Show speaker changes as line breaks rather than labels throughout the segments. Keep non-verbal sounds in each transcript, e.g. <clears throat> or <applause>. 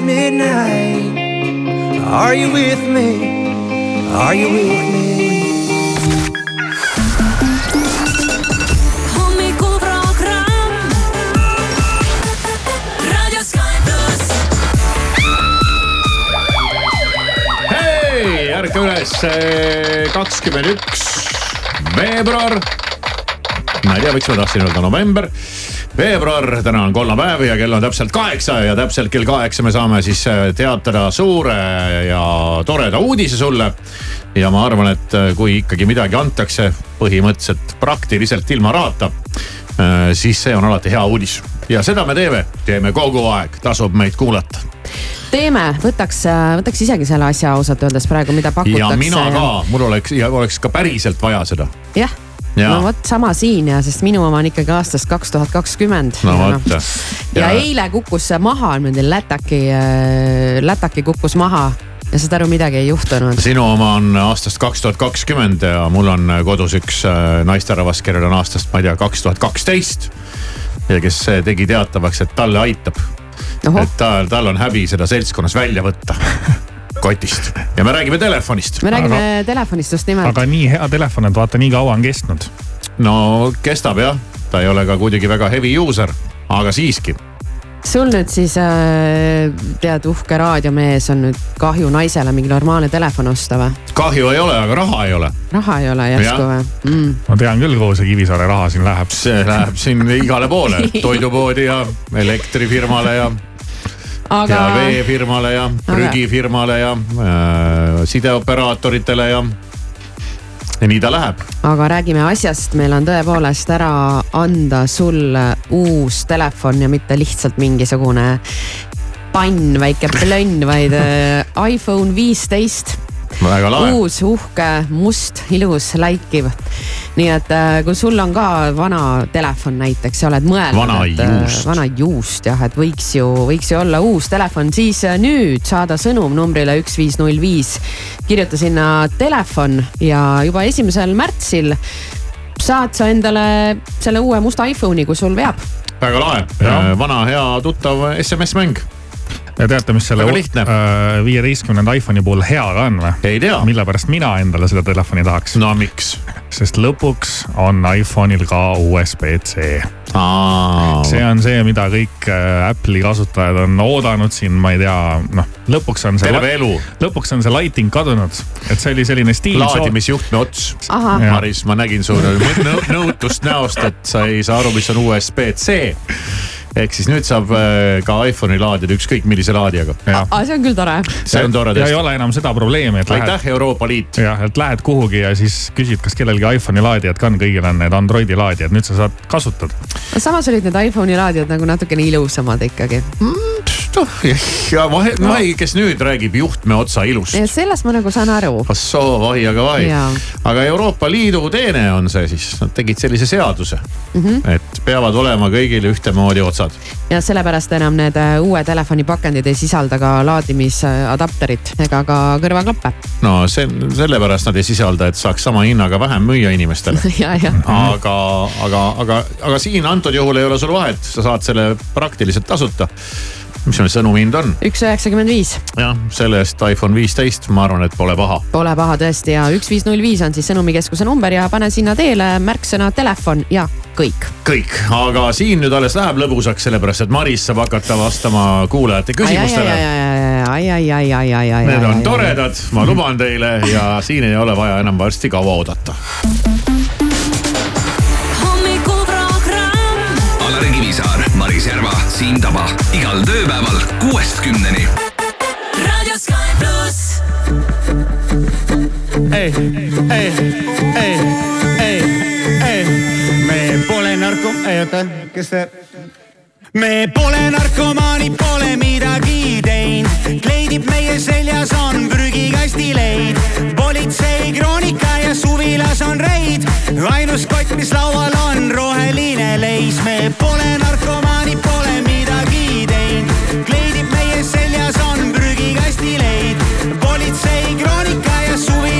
at midnight. Are you with me? Are you with me?
ärka üles, kakskümmend üks veebruar. ma ei tea, miks ma tahtsin öelda november. veebruar, täna on kolmapäev ja kell on täpselt kaheksa ja täpselt kell kaheksa me saame siis äh, teatada suure ja toreda uudise sulle. ja ma arvan, et äh, kui ikkagi midagi antakse põhimõtteliselt praktiliselt ilma rahata, siis see on alati hea uudis ja seda me teeme, teeme kogu aeg, tasub meid kuulata
teeme, võtaks, võtaks isegi selle asja ausalt öeldes praegu, mida pakutakse.
ja mina ka, mul oleks ja oleks ka päriselt vaja seda.
jah. No vot sama siin ja, sest minu oma on ikkagi aastast kaks tuhat kakskümmend.
no vot.
ja eile kukkus see maha, niimoodi lätaki, lätaki kukkus maha ja saad aru, midagi ei juhtunud.
sinu oma on aastast kaks tuhat kakskümmend ja mul on kodus üks äh, naisterahvas, kellel on aastast, ma ei tea, kaks tuhat kaksteist. ja kes äh, tegi teatavaks, et talle aitab. Et tal, tal on häbi seda seltskonnas välja võtta <laughs> kotist ja me räägime telefonist.
me räägime aga... telefonist just nimelt.
aga nii hea telefon, et vaata nii kaua on kestnud.
no kestab jah, ta ei ole ka kuidagi väga heavy user, aga siiski.
sul nüüd siis äh, tead, uhke raadiomees on nüüd kahju naisele mingi normaalne telefon osta või?
kahju ei ole, aga raha ei ole.
raha ei ole järsku või mm.?
ma tean küll, kuhu see Kivisaare raha siin läheb.
see läheb siin igale poole, <laughs> toidupoodi ja elektrifirmale ja
aga
ja veefirmale ja prügifirmale ja äh, sideoperaatoritele ja. ja nii ta läheb.
aga räägime asjast, meil on tõepoolest ära anda sulle uus telefon ja mitte lihtsalt mingisugune pann, väike plönn, vaid äh, iPhone viisteist. uus, uhke, must, ilus, läikiv. nii et äh, kui sul on ka vana telefon näiteks ja oled mõelnud.
Vana juust.
vana juust jah, et võiks ju, võiks ju olla uus telefon, siis äh, nüüd saada sõnum numbrile üks viis null viis. kirjuta sinna telefon ja juba esimesel märtsil saad sa endale selle uue musta iPhone'i, kui sul veab.
väga lahe vana hea tuttav SMS-mäng.
Ja teate, mis selle
lihtne.
viieteistkümnenda iPhone'i puhul hea ka on või?
ei tea,
mille pärast mina endale seda telefoni tahaks?
no miks?
sest lõpuks on iPhone'il ka USB-C. see on see, mida kõik äh, Apple'i kasutajad on oodanud siin, ma ei tea, noh, lõpuks on see,
terve elu,
lõpuks on see lighting kadunud, et see oli selline stiil.
laadimisjuhtme ots. Maris, ma nägin su nõ- nõutust näost, et sa ei saa aru, mis on USB-C. Ehk siis nüüd saab äh, ka iPhone'i laadida ükskõik millise laadijaga.
see on küll tore.
see on tore
ja ei
tõesti.
ole enam seda probleemi, et
aitäh, Euroopa Liit.
jah, et lähed kuhugi ja siis küsid, kas kellelgi iPhone'i laadijad ka on, kõigil on need Androidi laadijad, nüüd sa saad kasutada.
samas olid need iPhone'i laadijad nagu natukene ilusamad ikkagi.
Ja vahe, vahi, kes nüüd räägib juhtme otsa ilust.
sellest ma nagu saan aru.
Assoo, vahi, aga vahi aga Euroopa Liidu teene on see siis, nad tegid sellise seaduse mm. -hmm. et peavad olema kõigil ühtemoodi otsad.
ja sellepärast enam need äh, uue telefoni pakendid ei sisalda ka laadimisadapterit ega ka kõrvaklappe.
no see, sellepärast nad ei sisalda, et saaks sama hinnaga vähem müüa inimestele. <laughs> aga, aga, aga, aga siin antud juhul ei ole sul vahet, sa saad selle praktiliselt tasuta. Mis sul sõnumi hind on?
üks üheksakümmend viis,
jah, selle eest iPhone viisteist, ma arvan, et pole paha.
pole paha tõesti ja üks viis null viis on siis sõnumikeskuse number ja pane sinna teele märksõna telefon ja kõik.
kõik, aga siin nüüd alles läheb lõbusaks, sellepärast et Maris saab hakata vastama kuulajate küsimustele. Need on. toredad, ma luban teile ja siin ei ole vaja enam varsti kaua oodata.
Järva, Siim Taba igal tööpäeval kuuest kümneni.
raadio Sky pluss.
ei, ei, ei, ei, ei, me pole narko, ei oota, kes see? me pole narkomaanid, pole midagi teinud, kleidib meie seljas on prügikasti leid. politsei kroonika ja suvilas on reid, ainus kott, mis laual on roheline leis, me pole narkomaanid, pole midagi teinud, kleidib meie seljas on prügikasti leid. politsei kroonika ja suvilas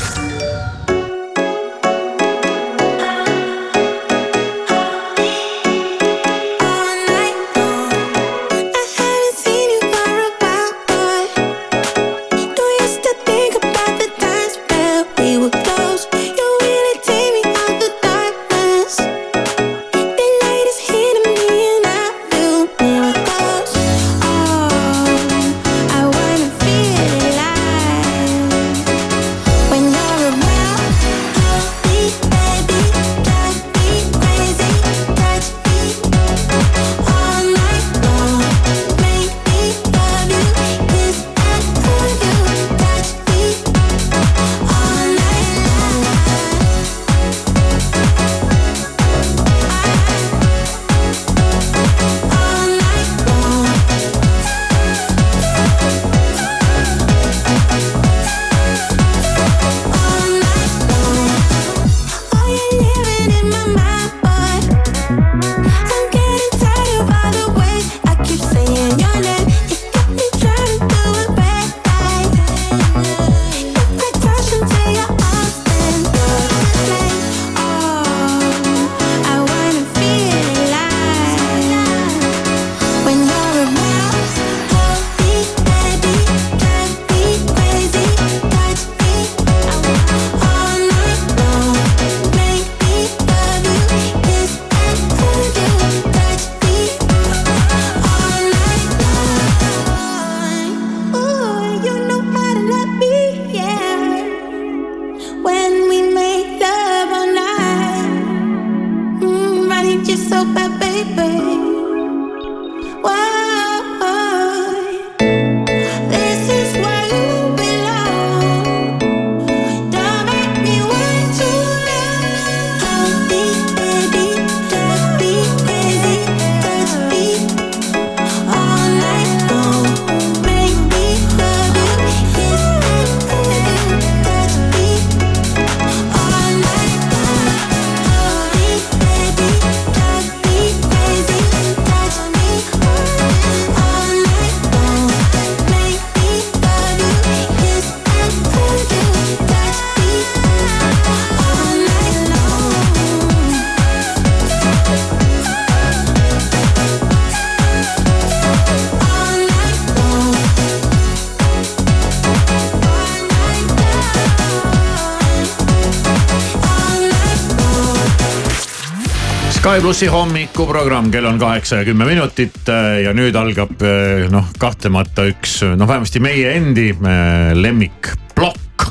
Sky plussi hommikuprogramm, kell on kaheksa ja kümme minutit äh, ja nüüd algab äh, noh, kahtlemata üks noh, vähemasti meie endi äh, lemmikplokk,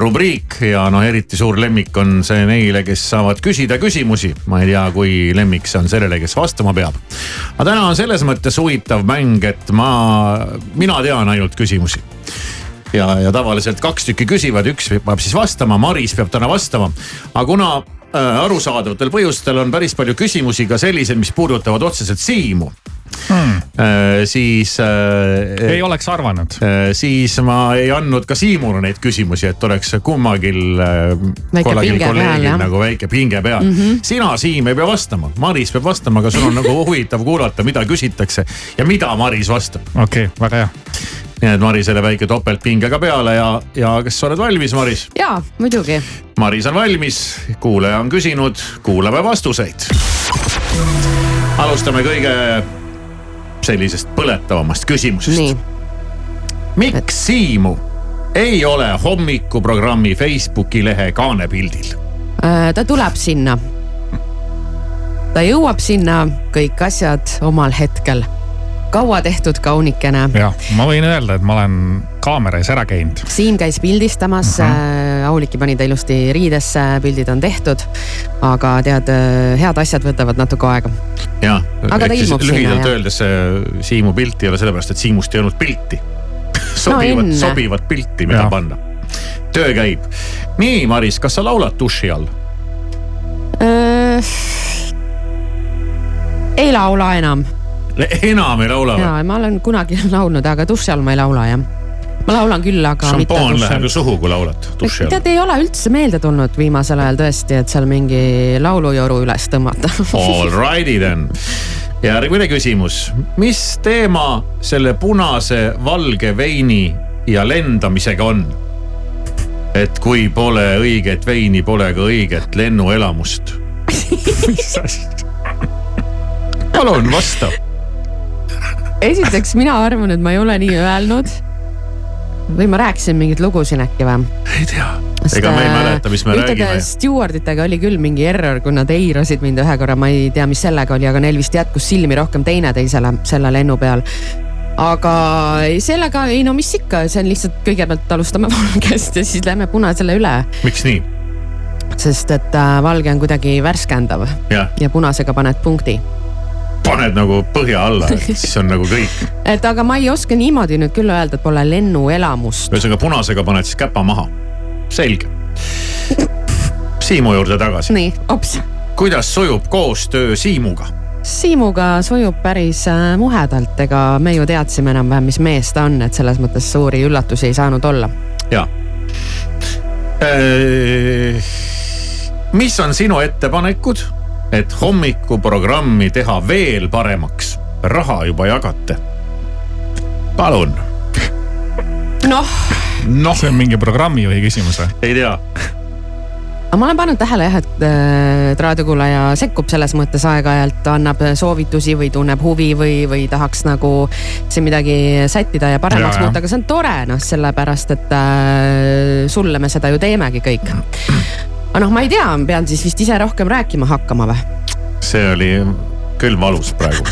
rubriik ja noh, eriti suur lemmik on see neile, kes saavad küsida küsimusi. ma ei tea, kui lemmik see on sellele, kes vastama peab. aga täna on selles mõttes huvitav mäng, et ma, mina tean ainult küsimusi ja, ja tavaliselt kaks tükki küsivad, üks peab siis vastama, Maris peab täna vastama. aga kuna arusaadavatel põhjustel on päris palju küsimusi ka selliseid, mis puudutavad otseselt Siimu
hmm.
äh, siis äh,.
ei oleks arvanud
äh,. siis ma ei andnud ka Siimule neid küsimusi, et oleks kummagil äh, nagu väike pinge peal mm. -hmm. sina, Siim, ei pea vastama, Maris peab vastama, aga sul on nagu <laughs> huvitav kuulata, mida küsitakse ja mida Maris vastab.
okei okay,, väga hea.
Nii et Marisele väike topeltpinge ka peale ja, ja kas sa oled valmis, Maris?
jaa, muidugi.
Maris on valmis, kuulaja on küsinud, kuulame vastuseid. alustame kõige sellisest põletavamast küsimusest. miks Siimu ei ole hommikuprogrammi Facebooki lehe kaanepildil?
Äh, ta tuleb sinna. ta jõuab sinna, kõik asjad omal hetkel. Kaua tehtud kaunikene.
jah, ma võin öelda, et ma olen kaamera ees ära käinud.
Siim käis pildistamas uh, -huh. Auliki pani ta ilusti riidesse, pildid on tehtud. aga tead, head asjad võtavad natuke aega.
jah,
ilmub sinna,
lühidalt öeldes Siimu pilt ei ole sellepärast, et Siimust ei olnud pilti sobivat no, sobivat pilti, mida
Jah.
panna. töö käib. nii, Maris, kas sa laulad duši all?
Uh, ei laula enam. <laughs>
enam ei laula või?
ja ma olen kunagi <laughs> laulnud, aga duši all ma ei laula jah. ma laulan küll, aga
šampoon läheb
all
ju. suhu, kui laulad duši all.
tead, ei ole üldse meelde tulnud viimasel ajal tõesti, et seal mingi laulujoru üles tõmmata. <laughs>
Alrighty then. järgmine küsimus, mis teema selle punase valge veini ja lendamisega on? et kui pole õiget veini, pole ka õiget lennuelamust.
mis asi?
palun vasta.
Esiteks mina arvan, et ma ei ole nii öelnud. või ma rääkisin mingeid lugusid äkki või?
ei tea. ega me ei mäleta, mis me räägime.
stjuarditega oli küll mingi error, kui nad eirasid mind ühe korra, ma ei tea, mis sellega oli, aga neil vist jätkus silmi rohkem teineteisele selle lennu peal. aga ei, sellega ei no mis ikka, see on lihtsalt kõigepealt alustame <laughs> valgest ja siis lähme punasele üle,
miks nii?
sest et äh, valge on kuidagi värskendav
jah,
ja punasega paned punkti.
Paned nagu põhja alla, <laughs> siis on nagu kõik.
et aga ma ei oska niimoodi nüüd küll öelda, et pole lennuelamust.
ühesõnaga punasega paned siis käpa maha. selge. Siimu juurde tagasi.
nii, ops
kuidas sujub koostöö Siimuga?
Siimuga sujub päris äh, muhedalt, ega me ju teadsime enam-vähem, mis mees ta on, et selles mõttes suuri üllatusi ei saanud olla.
ja. mis on sinu ettepanekud, et hommikuprogrammi teha veel paremaks? raha juba jagate. palun.
noh,
noh,
see on mingi programmijuhi küsimus või?
ei tea.
aga ma olen pannud tähele jah, et äh, et raadiokuulaja sekkub selles mõttes aeg-ajalt, annab soovitusi või tunneb huvi või, või tahaks nagu siin midagi sättida ja paremaks muuta, aga see on tore noh, sellepärast et äh, sulle me seda ju teemegi kõik. Aga noh, ma ei tea, pean siis vist ise rohkem rääkima hakkama või?
see oli küll valus praegu.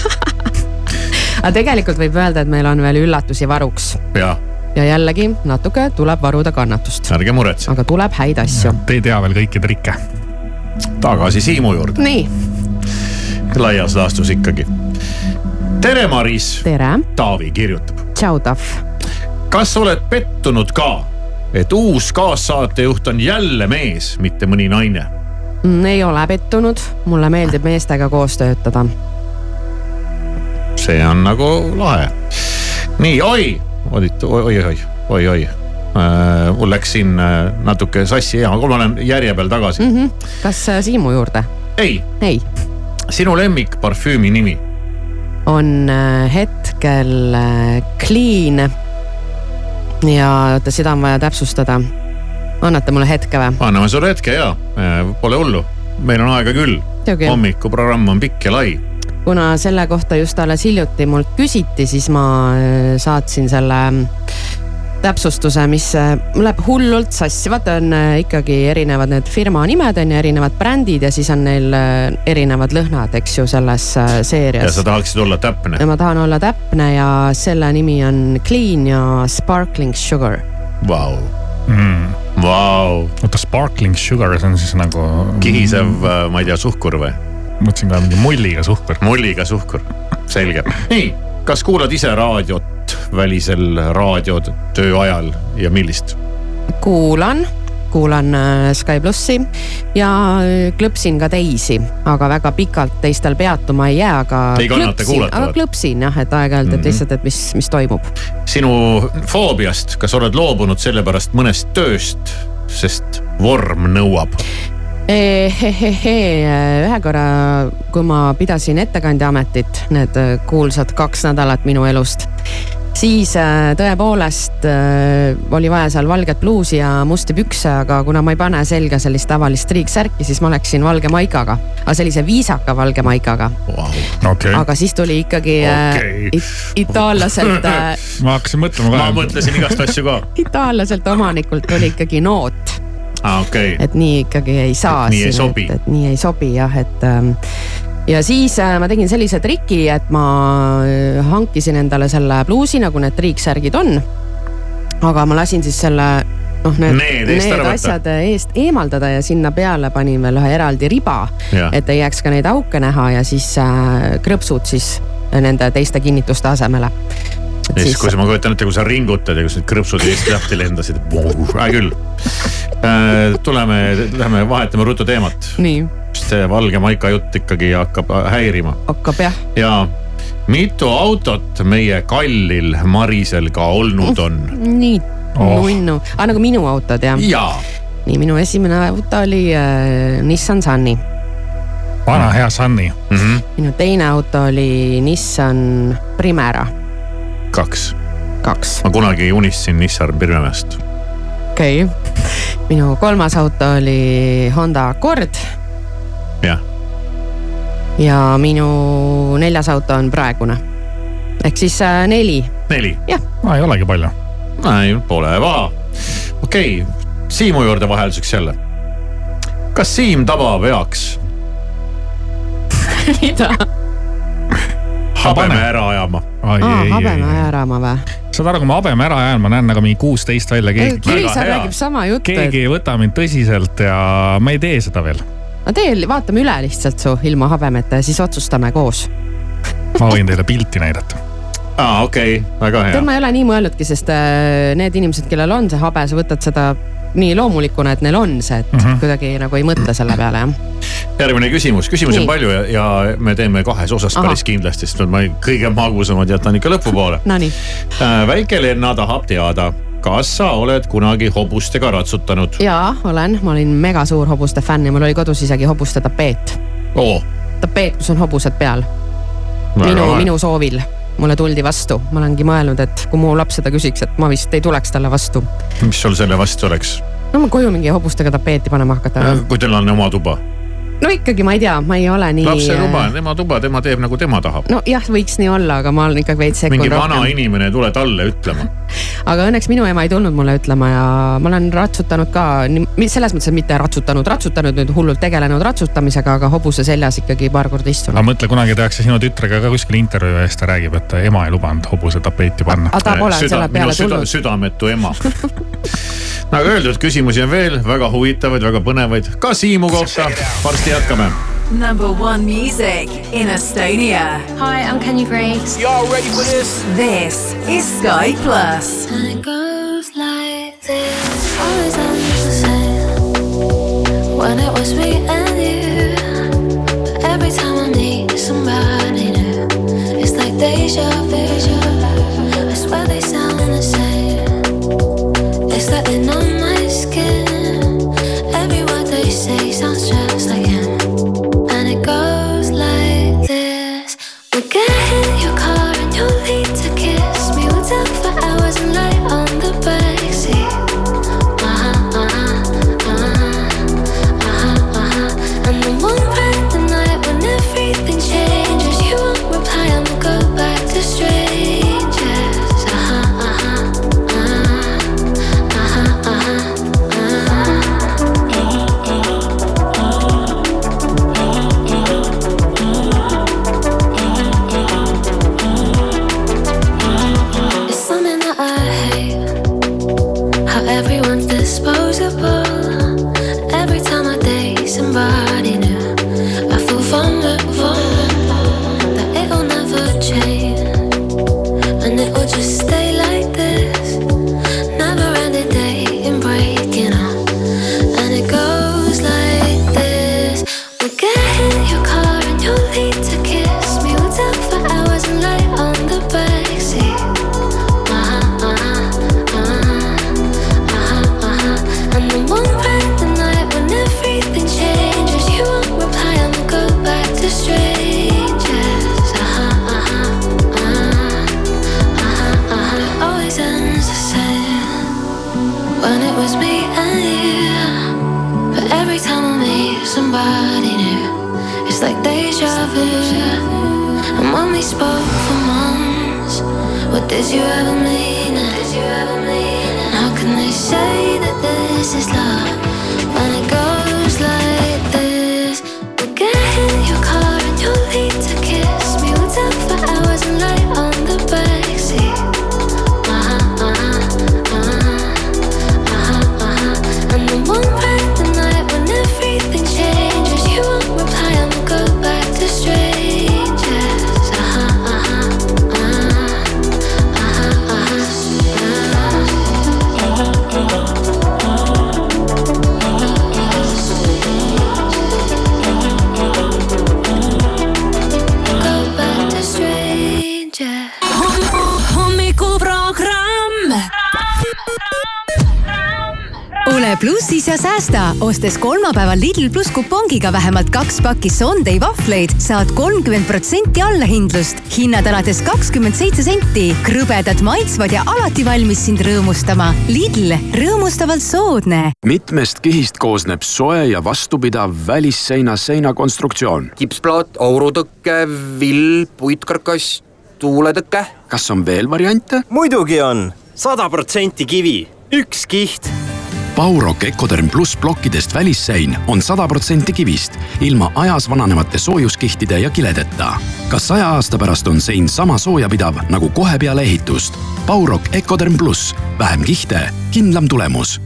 <laughs>
aga tegelikult võib öelda, et meil on veel üllatusi varuks
ja
ja jällegi natuke tuleb varuda kannatust,
ärge muretsege,
aga tuleb häid asju.
Te ei tea veel kõiki trikke.
tagasi Siimu juurde,
nii,
laias laastus ikkagi. tere, Maris,
tere,
Taavi kirjutab.
tšau, Tahv.
kas oled pettunud ka, et uus kaassaatejuht on jälle mees, mitte mõni naine?
Mm, ei ole pettunud, mulle meeldib meestega koos töötada.
see on nagu lahe. nii, oi, oodit-, oi-oi, oi-oi. mul läks siin äh, natuke sassi ja ma olen järje peal tagasi mm. -hmm.
kas äh, Siimu juurde?
ei,
ei,
sinu lemmikparfüümi nimi,
on äh, hetkel äh, clean. Ja oota, seda on vaja täpsustada. annate mulle hetke või?
anname sulle hetke ja pole hullu, meil on aega küll. hommikuprogramm on pikk ja lai.
kuna selle kohta just alles hiljuti mult küsiti, siis ma äh, saatsin selle täpsustuse, mis äh, läheb hullult sassi, vaata on äh, ikkagi erinevad need firma nimed on ju, erinevad brändid ja siis on neil äh, erinevad lõhnad, eks ju, selles äh,
ja
seerias
sa. tahaksid olla täpne
ja. ma tahan olla täpne ja selle nimi on Clean ja Sparkling Sugar.
Vau,
Mm.
vau,
oota, sparkling sugar, see on siis nagu.
kihisev, ma ei tea, suhkur või?
mõtlesin ka mingi mulliga suhkur.
mulliga suhkur, selge. nii, kas kuulad ise raadiot välisel raadiotöö ajal ja millist?
kuulan, kuulan äh, Sky plussi ja äh, klõpsin ka teisi, aga väga pikalt teistel peatuma ei jää, aga.
Ei kannata kuulata,
aga klõpsin jah, et aeg-ajalt, et
Mhm.
lihtsalt, et mis, mis toimub.
sinu foobiast, kas oled loobunud sellepärast mõnest tööst, sest vorm nõuab? <laughs>
ühe korra, kui ma pidasin ettekandja ametit, need äh, kuulsad kaks nädalat minu elust, siis äh, tõepoolest äh, oli vaja seal valget bluusi ja musti pükse, aga kuna ma ei pane selga sellist tavalist triiksärki, siis ma läksin valge maikaga, aga sellise viisaka valge maikaga,
okei,
aga siis tuli ikkagi äh,
Okei.
it- itaallaselt äh, <laughs>
ma hakkasin mõtlema
ma
ka.
mõtlesin igast asju ka.
itaallaselt omanikult tuli ikkagi noot
aa, okei.
et nii ikkagi ei saa.
Nii ei sobi.
et, nii ei sobi jah, et ähm, ja siis äh, ma tegin sellise triki, et ma äh, hankisin endale selle pluusi, nagu need triiksärgid on. aga ma lasin siis selle noh, need,
Need võtta.
asjad eest eemaldada ja sinna peale panin veel ühe eraldi riba, et ei jääks ka neid auke näha ja siis äh, krõpsud siis nende teiste kinnituste asemele.
Ja siis, kui sa, ma kujutan ette, kui sa ringutad ja kus need krõpsud eest lahti lendasid, hea küll. tuleme, lähme vahetame ruttu teemat, sest see valge maika jutt ikkagi hakkab häirima
hakkab jah,
ja mitu autot meie kallil Marisel ka olnud on?
nii
Oh.
nunnu, aga nagu minu autod jah?
jaa,
nii, minu esimene auto oli äh, Nissan Sunny.
vana hea Sunny.
minu teine auto oli Nissan Primera
kaks.
kaks,
ma kunagi unistasin Nissan Pirnemest.
okei okay.. minu kolmas auto oli Honda Accord
jah,
ja minu neljas auto on praegune ehk siis äh, neli,
neli.
no ei olegi palju.
ei, pole vaja. okei okay., Siimu juurde vahelduseks jälle. kas Siim Taba peaks <laughs>
mida?
Habeme ära ajama?
ai,
aa, habeme ära ma või?
saad aru, kui ma habeme ära ajan, ma näen nagu mingi kuusteist välja,
hea.
räägib sama juttu,
keegi ei võta mind tõsiselt ja ma ei tee seda veel.
no tee, vaatame üle lihtsalt su ilma habemeta ja siis otsustame koos.
ma võin teile pilti näidata.
aa, okei okay., väga hea
tead, ma ei ole nii mõelnudki, sest äh, need inimesed, kellel on see habe, sa võtad seda nii loomulikuna, et neil on see, et mm. -hmm. kuidagi nagu ei mõtle selle peale jah.
järgmine küsimus, küsimusi on palju ja, ja me teeme kahes osas
Ahah.
päris kindlasti, sest ma kõige magusamad jätan ikka lõpupoole.
Nonii,
väike-Lenna tahab teada, kas sa oled kunagi hobustega ratsutanud?
jaa, olen, ma olin mega suur hobuste fänn ja mul oli kodus isegi hobuste tapeet.
oo,
tapeet, kus on hobused peal, minu, minu soovil mulle tuldi vastu, ma olengi mõelnud, et kui mu laps seda küsiks, et ma vist ei tuleks talle vastu.
mis sul selle vastu oleks?
no ma koju mingi hobustega tapeeti panema hakata.
kui teil on oma tuba?
No ikkagi ma ei tea, ma ei ole nii.
lapse tuba on tema tuba, tema teeb nagu tema tahab.
nojah, võiks nii olla, aga ma olen ikkagi veits sekkun
mingi vana
rohkem.
inimene ei tule talle ütlema. <laughs>
aga õnneks minu ema ei tulnud mulle ütlema ja ma olen ratsutanud ka, selles mõttes, et mitte ratsutanud, ratsutanud nüüd hullult tegelenud ratsutamisega, aga hobuse seljas ikkagi paar korda
aga
istunud.
mõtle, kunagi tehakse sinu tütrega ka kuskil intervjuu ja siis ta räägib, et ema ei lubanud hobuse tapeeti panna.
aga ta pole selle
minu
peale
süda,
tulnud.
südametu ema. <laughs> nagu öeldud, küsimusi on veel väga huvitavaid, väga põnevaid ka Siimu kohta. varsti jätkame.
Number one music in Estonia.
Hi, I'm Kenny Grace.
Y'all ready for this? This is Sky Plus.
And it goes like this. Always on the same. When it was me and you. But every time I meet somebody new, it's like deja vu. I swear they sound the same. It's like they you ever mean?
Ostes kolmapäeval Lidl pluss kupongiga vähemalt kaks pakki Sunday vahvleid, saad kolmkümmend protsenti allahindlust. hinnad alates kakskümmend seitse senti. krõbedad, maitsvad ja alati valmis sind rõõmustama. Lidl, rõõmustavalt soodne.
mitmest kihist koosneb soe ja vastupidav välisseina seinakonstruktsioon.
kipsplaat, aurutõke, vill, puitkarkass, tuuletõke.
kas on veel variante?
muidugi on, sada protsenti kivi, üks kiht
Baurok Ecoderm pluss plokkidest välissein on sada protsenti kivist, ilma ajas vananevate soojuskihtide ja kiledeta. ka saja aasta pärast on sein sama soojapidav nagu kohe peale ehitust. Baurok Ecoderm pluss, vähem kihte, kindlam tulemus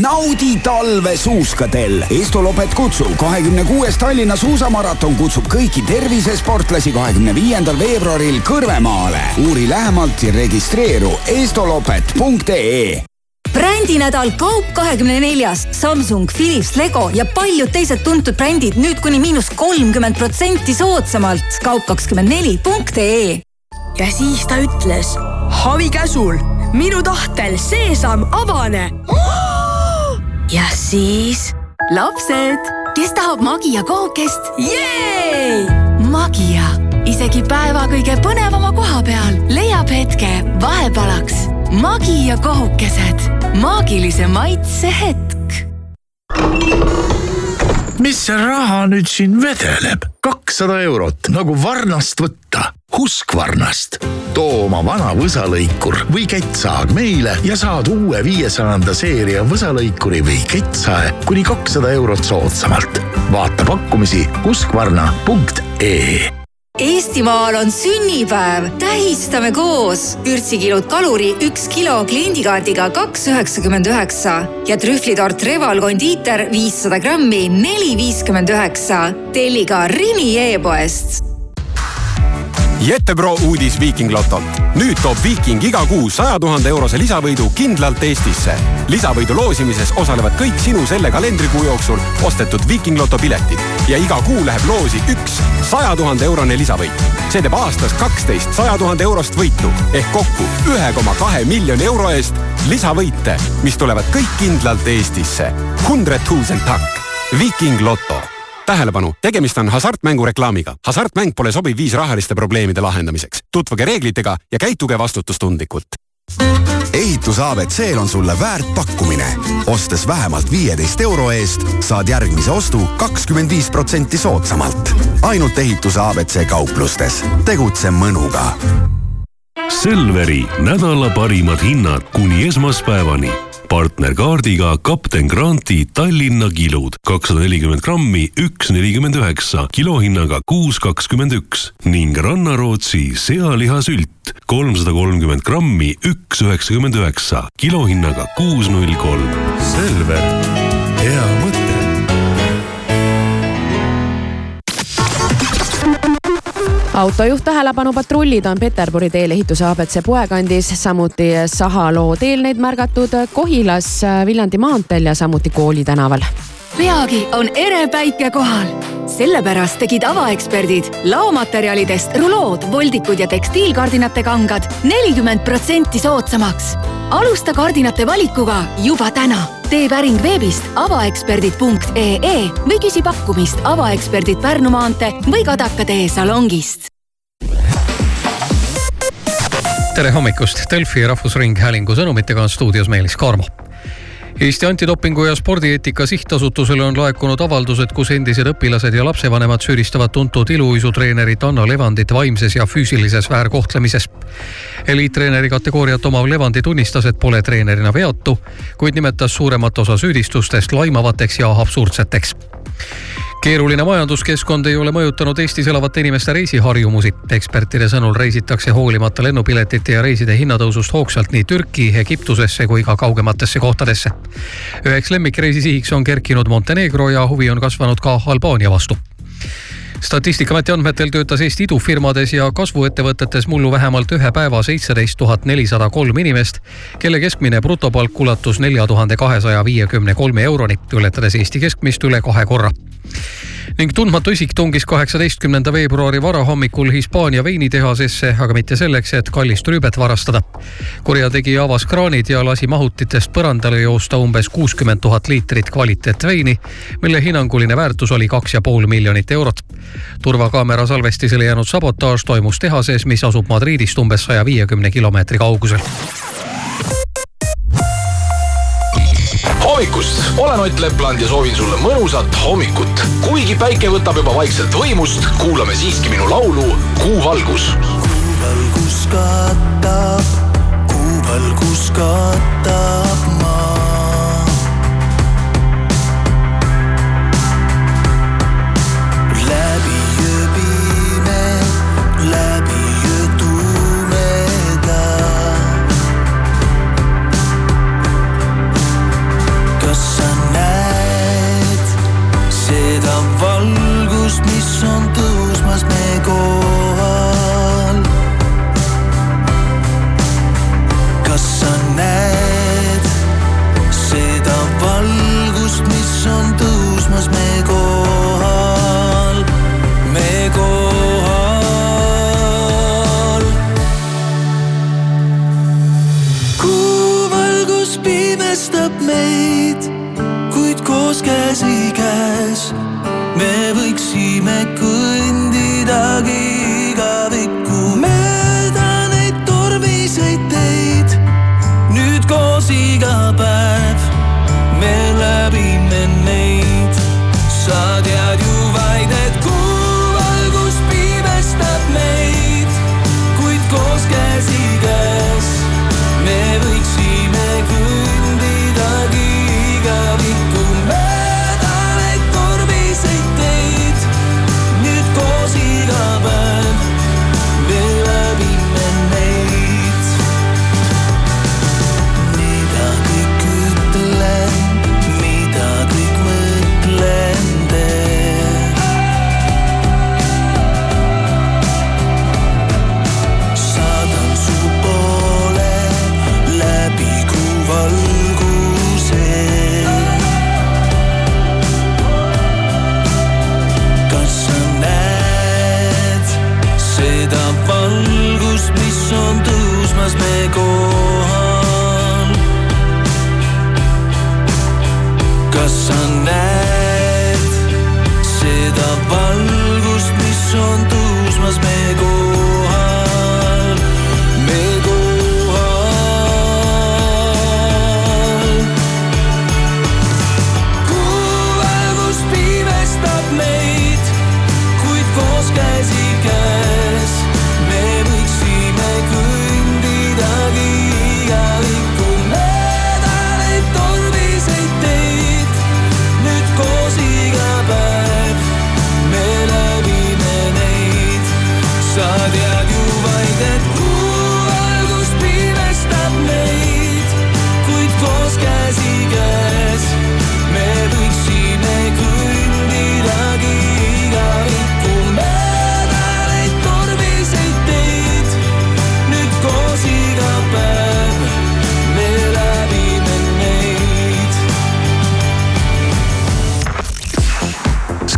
naudi talve suuskadel. Estolopet kutsub kahekümne kuues Tallinna suusamaraton kutsub kõiki tervisesportlasi kahekümne viiendal veebruaril Kõrvemaale. uuri lähemalt ja registreeru estolopet.ee
brändinädal Kaup kahekümne neljas, Samsung, Philips, Lego ja paljud teised tuntud brändid nüüd kuni miinus kolmkümmend protsenti soodsamalt. kaup kakskümmend neli punkt ee.
ja siis ta ütles Havi käsul, minu tahtel seesam avane.
ja siis lapsed, kes tahab Magia kookest? Magia, isegi päeva kõige põnevama koha peal leiab hetke vahepalaks. Magia kohukesed, maagilise maitse hetk.
mis see raha nüüd siin vedeleb? kakssada eurot nagu varnast võtta. Husqvarnast. too oma vana võsalõikur või kettsaag meile ja saad uue viiesajanda seeria võsalõikuri või kettsae kuni kakssada eurot soodsamalt. vaata pakkumisi husqvarna.ee
Eestimaal on sünnipäev, tähistame koos. vürtsikilud kaluri üks kilo kliendikaardiga kaks üheksakümmend üheksa ja trühvlitort Reval kondiiter viissada grammi neli viiskümmend üheksa. telli ka Rimi e-poest
Jetebro uudis Viiking Lotolt. nüüd toob Viiking iga kuu saja tuhande eurose lisavõidu kindlalt Eestisse. lisavõidu loosimises osalevad kõik sinu selle kalendrikuu jooksul ostetud Viiking Loto piletid ja iga kuu läheb loosi üks saja tuhande eurone lisavõit. see teeb aastas kaksteist saja tuhande eurost võitu ehk kokku ühe koma kahe miljoni euro eest lisavõite, mis tulevad kõik kindlalt Eestisse. Hundred tusen takk. Viiking Loto tähelepanu, tegemist on hasartmängureklaamiga. hasartmäng pole sobiv viis rahaliste probleemide lahendamiseks. tutvuge reeglitega ja käituge vastutustundlikult.
ehitus abc-l on sulle väärt pakkumine. ostes vähemalt viieteist euro eest, saad järgmise ostu kakskümmend viis protsenti soodsamalt. ainult ehituse abc kauplustes. tegutse mõnuga.
Selveri nädala parimad hinnad kuni esmaspäevani partnerkaardiga Kapten Granti Tallinna kilud kakssada nelikümmend grammi, üks nelikümmend üheksa, kilohinnaga kuus kakskümmend üks ning Rannarootsi sealihasült kolmsada kolmkümmend grammi, üks üheksakümmend üheksa, kilohinnaga kuus null kolm.
Selver, hea mõte.
Autojuht tähelepanu, patrullid on Peterburi teel ehituse abc poekandis, samuti Sahaloo teel neid märgatud Kohilas, Viljandi maanteel ja samuti Kooli tänaval.
Peagi on ere päike kohal. sellepärast tegid avaeksperdid laomaterjalidest rulood, voldikud ja tekstiilkardinate kangad nelikümmend protsenti soodsamaks. alusta kardinate valikuga juba täna. tee päring veebist avaeksperdid.ee või küsi pakkumist avaeksperdid Pärnu maantee või Kadaka tee salongist.
tere hommikust, Delfi Rahvusringhäälingu sõnumitega on stuudios Meelis Kaarmo Eesti Antidopingu ja Spordieetika Sihtasutusele on laekunud avaldused, kus endised õpilased ja lapsevanemad süüdistavad tuntud iluuisutreenerit Anna Levandit vaimses ja füüsilises väärkohtlemises. eliittreeneri kategooriat omav Levandi tunnistas, et pole treenerina veatu, kuid nimetas suuremat osa süüdistustest laimavateks ja absurdseteks keeruline majanduskeskkond ei ole mõjutanud Eestis elavate inimeste reisiharjumusi. ekspertide sõnul reisitakse hoolimata lennupiletite ja reiside hinnatõusust hoogsalt nii Türki, Egiptusesse kui ka kaugematesse kohtadesse. üheks lemmikreisi sihiks on kerkinud Montenegro ja huvi on kasvanud ka Albaania vastu statistikaameti andmetel töötas Eesti idufirmades ja kasvuettevõtetes mullu vähemalt ühe päeva seitseteist tuhat nelisada kolm inimest, kelle keskmine brutopalk ulatus nelja tuhande kahesaja viiekümne kolme euroni, ületades Eesti keskmist üle kahe korra ning tundmatu isik tungis kaheksateistkümnenda veebruari varahommikul Hispaania veinitehasesse, aga mitte selleks, et kallist rüübet varastada. kurjategija avas kraanid ja lasi mahutitest põrandale joosta umbes kuuskümmend tuhat liitrit kvaliteetveini, mille hinnanguline väärtus oli kaks ja pool miljonit eurot. turvakaamera salvestisele jäänud sabotaaž toimus tehases, mis asub Madridist umbes saja viiekümne kilomeetri kaugusel.
Hommikust, olen Ott Lepland ja soovin sulle mõnusat hommikut. kuigi päike võtab juba vaikselt võimust, kuulame siiski minu laulu Kuu valgus.
valgus katab, kuu valgus katab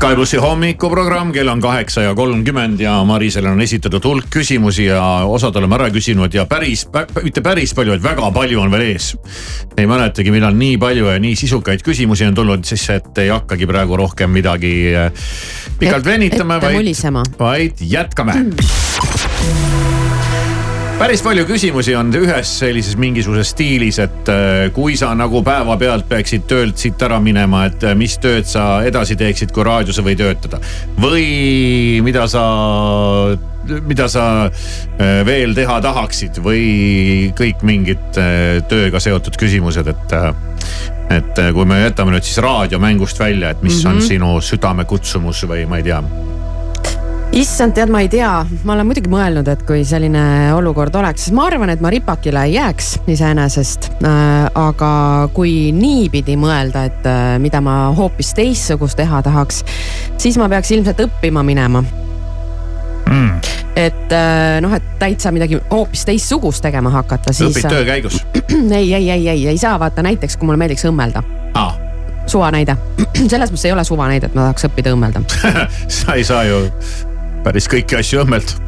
Sky plussi hommikuprogramm, kell on kaheksa ja kolmkümmend ja Marisele on esitatud hulk küsimusi ja osad oleme ära küsinud ja päris, mitte päris palju, vaid väga palju on veel ees. ei mäletagi, millal nii palju ja nii sisukaid küsimusi on tulnud, siis et ei hakkagi praegu rohkem midagi eh, pikalt venitama,
ette
vaid vaid jätkame päris palju küsimusi on ühes sellises mingisuguses stiilis, et äh, kui sa nagu päevapealt peaksid töölt siit ära minema, et äh, mis tööd sa edasi teeksid, kui raadios või töötada. või mida sa, mida sa äh, veel teha tahaksid või kõik mingid tööga seotud küsimused, et et kui me jätame nüüd siis raadio mängust välja, et mis mm -hmm. on
Mhm.
sinu südamekutsumus või ma ei tea
issand, tead, ma ei tea, ma olen muidugi mõelnud, et kui selline olukord oleks, siis ma arvan, et ma ripakile ei jääks iseenesest äh,. aga kui niipidi mõelda, et äh, mida ma hoopis teistsugust teha tahaks, siis ma peaks ilmselt õppima minema
mm..
et äh, noh, et täitsa midagi hoopis teistsugust tegema hakata, siis.
õpid töö käigus <clears throat>
ei, ei, ei, ei, ei saa vaata näiteks, kui mulle meeldiks õmmelda
ah..
suvanäide. <clears throat> selles mõttes ei ole suvanäide, et ma tahaks õppida õmmelda. <laughs>
sa ei saa ju päris kõiki asju õmmelda.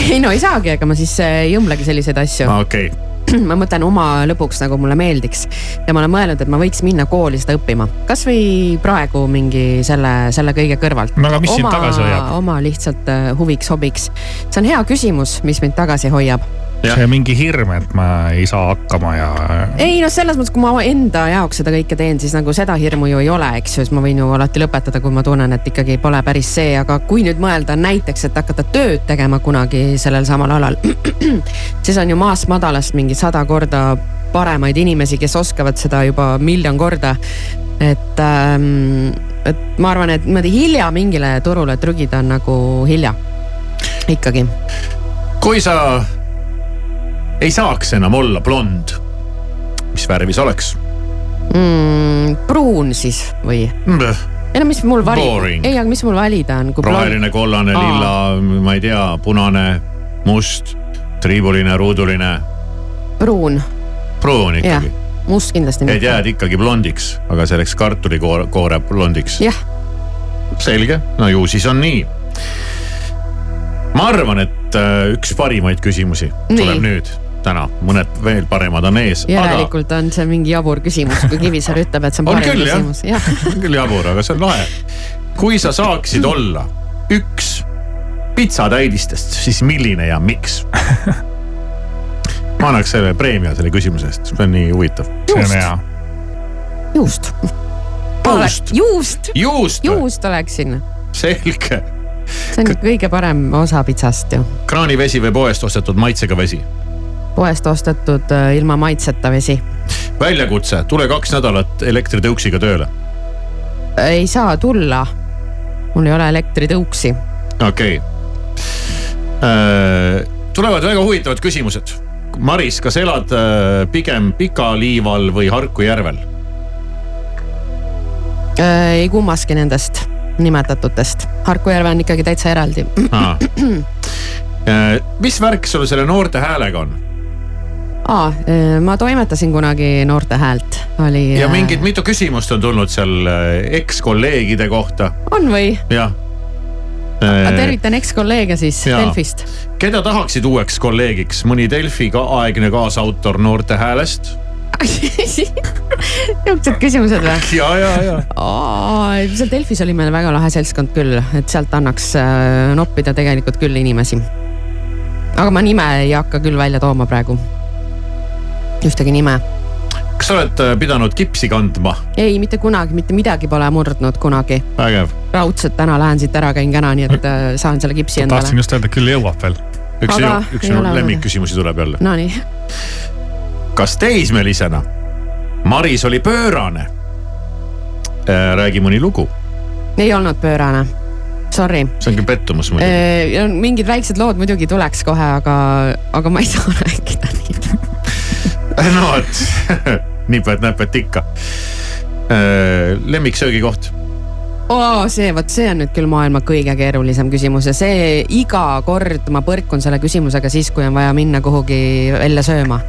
ei no ei saagi, ega ma siis äh, ei õmblegi selliseid asju.
okei okay. <clears throat>
ma mõtlen oma lõbuks nagu mulle meeldiks ja ma olen mõelnud, et ma võiks minna kooli seda õppima, kasvõi praegu mingi selle, selle kõige kõrvalt.
No aga mis sind tagasi hoiab?
oma lihtsalt äh, huviks-hobiks. see on hea küsimus, mis mind tagasi hoiab.
See mingi hirm, et ma ei saa hakkama ja.
ei noh, selles mõttes, kui ma enda jaoks seda kõike teen, siis nagu seda hirmu ju ei ole, eks ju, siis ma võin ju alati lõpetada, kui ma tunnen, et ikkagi pole päris see, aga kui nüüd mõelda näiteks, et hakata tööd tegema kunagi sellel samal alal, <clears throat> siis on ju maast madalast mingi sada korda paremaid inimesi, kes oskavad seda juba miljon korda. et ähm,, et ma arvan, et niimoodi hilja mingile turule trügida on nagu hilja, ikkagi.
kui sa ei saaks enam olla blond, mis värvi sa oleks?
mm,. pruun siis või? ei no mis mul
Boring.,
ei, aga mis mul valida on,
roheline, kollane, lilla, ma ei tea, punane, must, triibuline, ruuduline,
pruun,
pruun ikkagi.,
must kindlasti
et
mitte.
jääd ikkagi blondiks, aga selleks kartulikoore koore blondiks.
jah,
selge, no ju siis on nii. ma arvan, et äh, üks parimaid küsimusi
Nii.
tuleb nüüd, täna, mõned veel paremad on ees. aga
järelikult on see mingi jabur küsimus, kui Kivisaar ütleb, et see on <laughs>
on
parim
küll
küsimus, <laughs>
on küll jabur, aga see on lahe. kui sa saaksid olla üks pitsatäidistest, siis milline ja miks? <laughs> ma annaks selle preemia selle küsimuse eest, see on nii huvitav.
see on hea.
juust.
juust,
juust,
juust,
juust oleksin,
selge.
see on kõige parem osa pitsast ju.
kraanivesi või poest ostetud maitsega vesi.
Poest ostetud äh, ilma maitseta vesi.
väljakutse, tule kaks nädalat elektritõuksiga tööle.
ei saa tulla. mul ei ole elektritõuksi.
okei okay.. tulevad väga huvitavad küsimused. Maris, kas elad äh, pigem Pika-Liival või Harku järvel?
Äh, ei kummaski nendest nimetatutest. Harku järve on ikkagi täitsa eraldi. <clears throat>
Äh, mis värk sul selle noorte häälega on?
aa, ma toimetasin kunagi Noorte Häält, oli.
ja mingid mitu küsimust on tulnud seal ekskolleegide kohta,
on või?
jah.
ma tervitan ekskolleege siis
Jaa.
Delfist.
keda tahaksid uueks kolleegiks, mõni Delfi ka aegne kaasautor Noorte Häälest? <laughs>
niisugused küsimused või?
ja, ja, ja.
seal Delfis oli meil väga lahe seltskond küll, et sealt annaks noppida tegelikult küll inimesi. aga ma nime ei hakka küll välja tooma praegu. Ühtegi nime.
kas sa oled äh, pidanud kipsi kandma?
ei, mitte kunagi, mitte midagi pole murdnud kunagi.
vägev.
raudselt täna lähen siit ära, käin käna, nii et äh, saan selle kipsi endale
tahtsin. just öelda, küll jõuab veel.
üks sinu, üks sinu lemmikküsimusi tuleb jälle.
Nonii,
kas teismelisena Maris oli pöörane? räägi mõni lugu,
ei olnud pöörane. Sorry.
see on küll pettumus muidugi.
mingid väiksed lood muidugi tuleks kohe, aga, aga ma ei <laughs> saa rääkida.
No vot, <laughs> nipet-näpet ikka. lemmiksöögikoht,
oo, see, vot see on nüüd küll maailma kõige keerulisem küsimus ja see iga kord ma põrkun selle küsimusega siis, kui on vaja minna kuhugi välja sööma.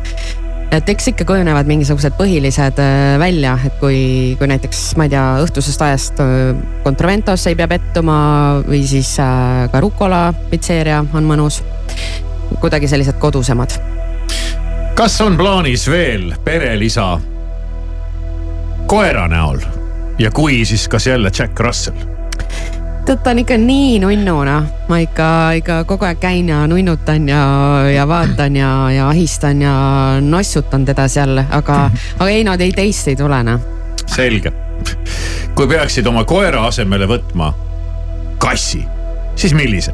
et eks ikka kujunevad mingisugused põhilised äh, välja, et kui, kui näiteks ma ei tea, õhtusest ajast äh, Contraventos ei pea pettuma või siis äh, ka Rucola pitseeria on mõnus. kuidagi sellised kodusemad.
Kas on plaanis veel perelisa koera näol ja kui, siis kas jälle Jack Russell?
tead, ta on ikka nii nunnu noh, ma ikka, ikka kogu aeg käin ja nunnutan ja, ja vaatan ja, ja ahistan ja nossutan teda seal, aga, aga ei no ei teist ei tule noh.
selge. kui peaksid oma koera asemele võtma kassi, siis millise?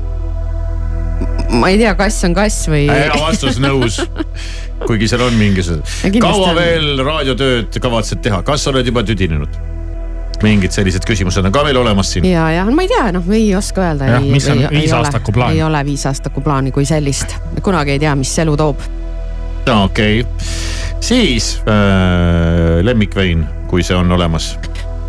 ma ei tea, kass on kass või.
hea vastus, nõus. <laughs> kuigi seal on mingisugused kaua
on.
veel raadiotööd kavatsed teha, kas oled juba tüdinenud? mingid sellised küsimused on ka veel olemas siin.
ja, ja ma ei tea, noh, ei oska öelda.
Jah, mis on viisaastaku plaan?
ei ole viisaastaku plaani kui sellist, kunagi ei tea, mis elu toob.
okei okay., siis äh, lemmikvein, kui see on olemas.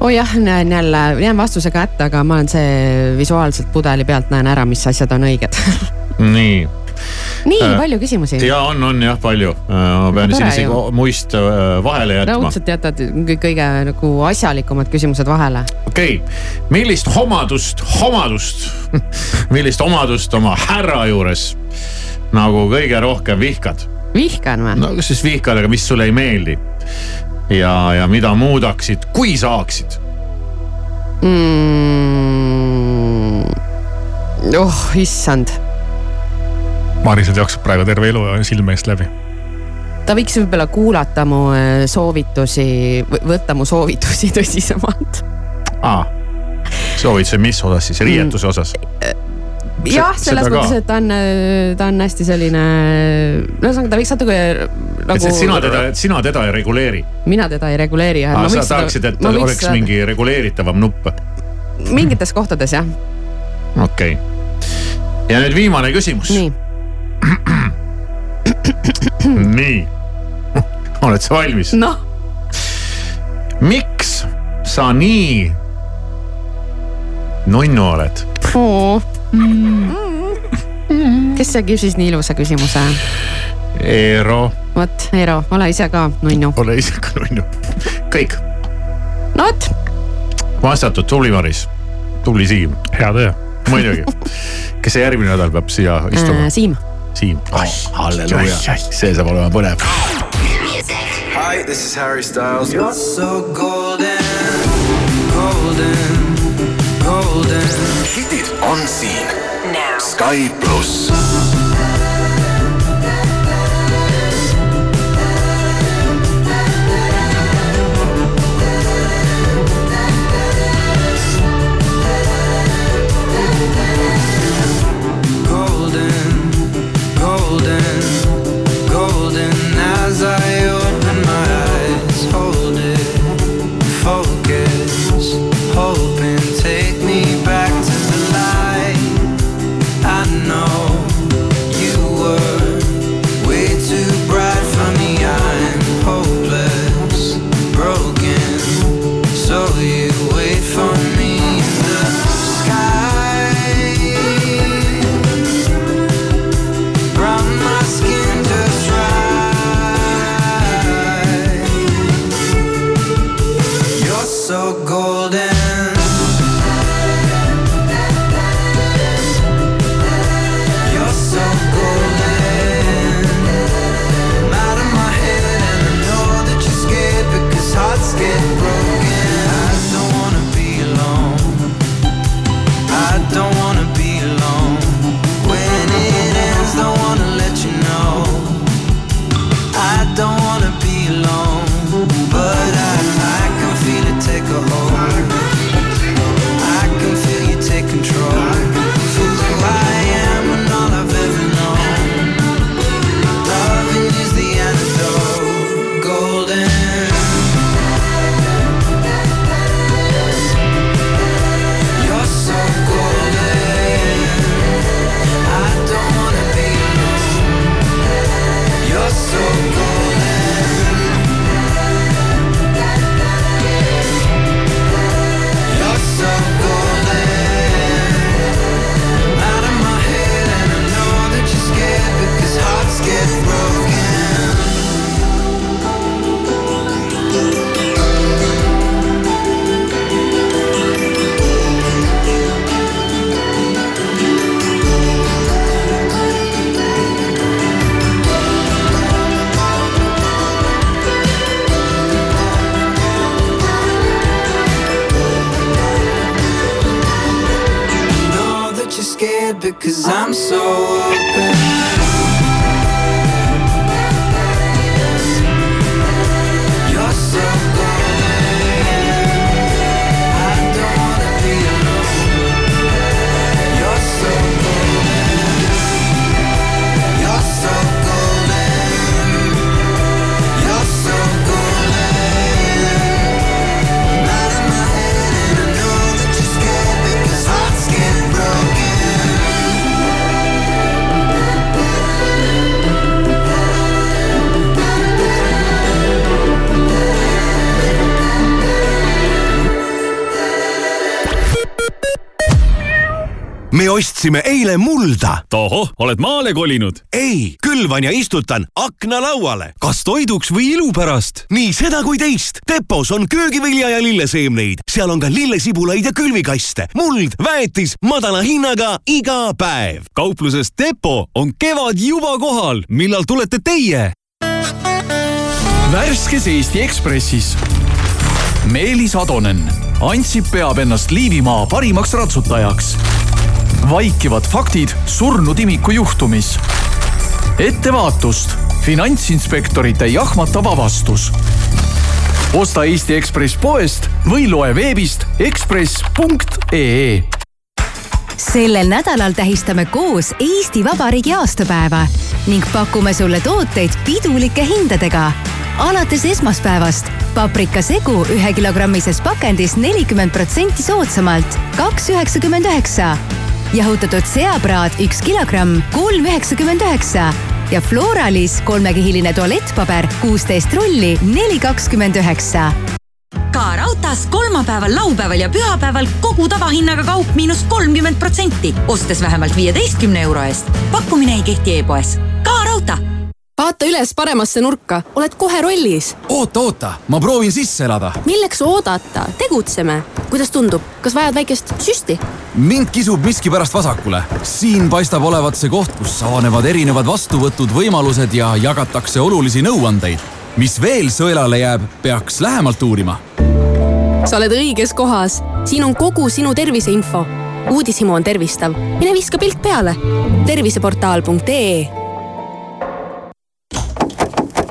oh jah, näen jälle, jään vastusega hätta, aga ma olen see visuaalselt pudeli pealt näen ära, mis asjad on õiged. <laughs>
nii,
nii
Äh,
palju küsimusi.
ja on, on jah palju, ma pean siin isegi muist äh, vahele jätma.
raudselt jätad kõik kõige nagu asjalikumad küsimused vahele.
okei okay., millist omadust, omadust, <laughs> millist omadust oma härra juures nagu kõige rohkem vihkad?
vihkan või?
no kas siis vihkad, aga mis sulle ei meeldi? ja, ja mida muudaksid, kui saaksid?
mm.. oh issand,
Marisel jookseb praegu terve elu silme eest läbi.
ta võiks võib-olla kuulata mu äh, soovitusi, võtta mu soovitusi <laughs> tõsisemalt.
aa, soovituse mis osas siis, riietuse osas?
jah, selles mõttes, et ta on, ta on hästi selline, ühesõnaga ta võiks natuke nagu.
sina teda, sina teda ei reguleeri.
mina teda ei reguleeri jah.
sa tahaksid, et oleks mingi reguleeritavam nupp?
mingites kohtades jah,
okei okay.. ja nüüd viimane küsimus.
nii. <clears throat>
nii, oled sa valmis?
noh,
miks sa nii nunnu oled?
kes see küsis nii ilusa küsimuse?
Eero,
vot, Eero, ole ise ka nunnu.
ole ise ka nunnu. kõik,
no vot,
vastatud, tubli Maris, tubli Siim.
hea töö.
muidugi, <laughs> kes see järgmine nädal peab siia istuma?
Äh, Siim.
Siim oh,, halleluuja, see saab olema põnev.
Hi, this is Harry Styles. You're so golden, golden, golden.
hitid on siin. Sky pluss.
Ostsime eile mulda.
tohoh, oled maale kolinud?
ei, külvan ja istutan aknalauale. kas toiduks või ilu pärast? nii seda kui teist. Depos on köögivilja ja lilleseemneid, seal on ka lillesibulaid ja külvikaste, muld, väetis madala hinnaga iga päev.
kaupluses Depo on kevad juba kohal, millal tulete teie?
värskes Eesti Ekspressis. Meelis Atonen, Ansip peab ennast Liivimaa parimaks ratsutajaks. Vaikivad faktid surnud imiku juhtumis. ettevaatust, finantsinspektorite jahmatav avastus. osta Eesti Ekspress poest või loe veebist ekspress.ee
sellel nädalal tähistame koos Eesti Vabariigi aastapäeva ning pakume sulle tooteid pidulike hindadega. alates esmaspäevast paprikasegu ühekilogrammises pakendis nelikümmend protsenti soodsamalt, kaks üheksakümmend üheksa. Jahutatud seapraad üks kilogramm, kolm üheksakümmend üheksa ja Floralis kolmekihiline tualettpaber kuusteist rulli, neli kakskümmend üheksa
ka raudtees kolmapäeval, laupäeval ja pühapäeval kogu tavahinnaga kaup miinus kolmkümmend protsenti, ostes vähemalt viieteistkümne euro eest. pakkumine ei kehti e-poes. ka raudtee
vaata üles paremasse nurka, oled kohe rollis.
oota, oota, ma proovin sisse elada.
milleks oodata, tegutseme. kuidas tundub, kas vajad väikest süsti?
mind kisub miskipärast vasakule. siin paistab olevat see koht, kus avanevad erinevad vastuvõtud, võimalused ja jagatakse olulisi nõuandeid. mis veel sõelale jääb, peaks lähemalt uurima.
sa oled õiges kohas, siin on kogu sinu terviseinfo. uudishimu on tervistav, mine viska pilk peale. terviseportaal.ee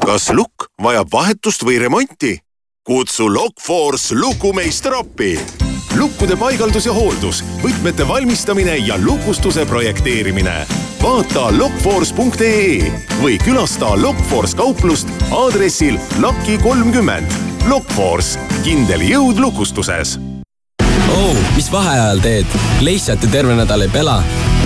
kas lukk vajab vahetust või remonti? kutsu Lockforce lukumeister appi. lukkude paigaldus ja hooldus, võtmete valmistamine ja lukustuse projekteerimine. vaata lockforce.ee või külasta Lockforce kauplust aadressil Laki kolmkümmend. Lockforce, kindel jõud lukustuses
oh,. mis vaheajal teed? lihtsalt ju terve nädal ei pela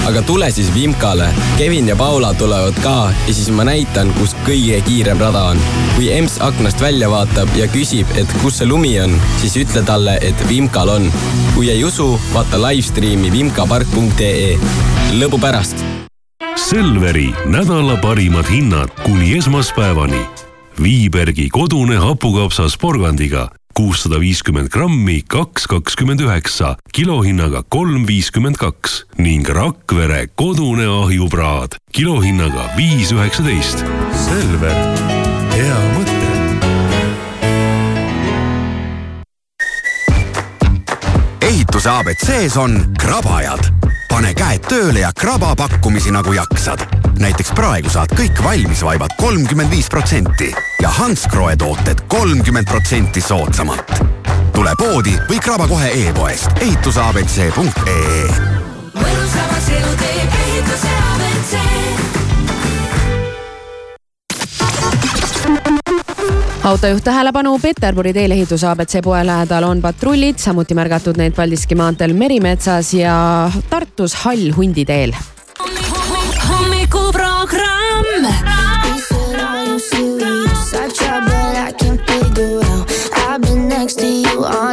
aga tule siis Vimkale. Kevin ja Paula tulevad ka ja siis ma näitan, kus kõige kiirem rada on. kui emps aknast välja vaatab ja küsib, et kus see lumi on, siis ütle talle, et Vimkal on. kui ei usu, vaata live-striimi vimkapark.ee. lõbu pärast.
Selveri nädala parimad hinnad kuni esmaspäevani. Viibergi kodune hapukapsas porgandiga kuussada viiskümmend grammi, kaks kakskümmend üheksa, kilohinnaga kolm viiskümmend kaks ning Rakvere kodune ahjupraad kilohinnaga viis üheksateist.
Selver, ehituse abc-s on krabajad. pane käed tööle ja kraba pakkumisi nagu jaksad. näiteks praegu saad kõik valmisvaibad kolmkümmend viis protsenti ja Hansgrohe tooted kolmkümmend protsenti soodsamalt. tule poodi või kraba kohe e-poest ehitusabc.ee
mõnusamaks elu teeb
autojuht tähelepanu, Peterburi teelehituse abc poe lähedal on patrullid, samuti märgatud need Paldiski maanteel Merimetsas ja Tartus Hall hunditeel.
hommikuprogramm. I try, but I can't figure out. I've been next to you all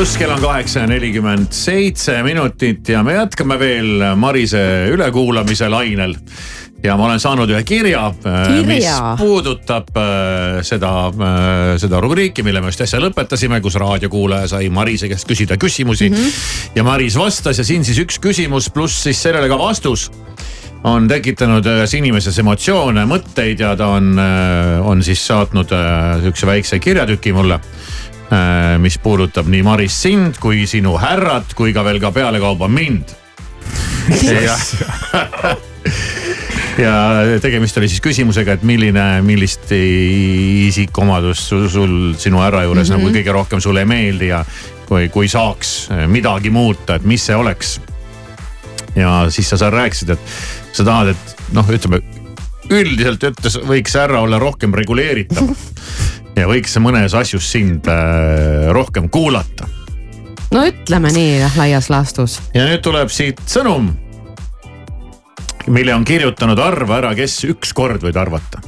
pluss kell on kaheksa ja nelikümmend seitse minutit ja me jätkame veel Marise ülekuulamise lainel. ja ma olen saanud ühe kirja, mis
Kirja.
puudutab äh, seda, seda rubriiki, mille me just äsja lõpetasime, kus raadiokuulaja sai Marise käest küsida küsimusi mm. -hmm. ja Maris vastas ja siin siis üks küsimus pluss siis sellele ka vastus on tekitanud ühes inimeses emotsioone, mõtteid ja ta on, on siis saatnud äh, sihukese väikse kirjatüki mulle äh, mis puudutab nii Maris sind kui sinu härrat, kui ka veel ka pealekauba mind. ja, <laughs> ja tegemist oli siis küsimusega, et milline, millist isikuomadust sul, sul sinu härra juures mm -hmm. nagu kõige rohkem sulle ei meeldi ja kui, kui saaks midagi muuta, et mis see oleks. ja siis sa seal rääkisid, et sa tahad, et noh, ütleme üldiselt ütles, võiks härra olla rohkem reguleeritav <laughs> ja võiks mõnes asjus sind äh, rohkem kuulata.
no ütleme nii laias laastus.
ja nüüd tuleb siit sõnum, mille on kirjutanud, arva ära, kes ükskord võid arvata.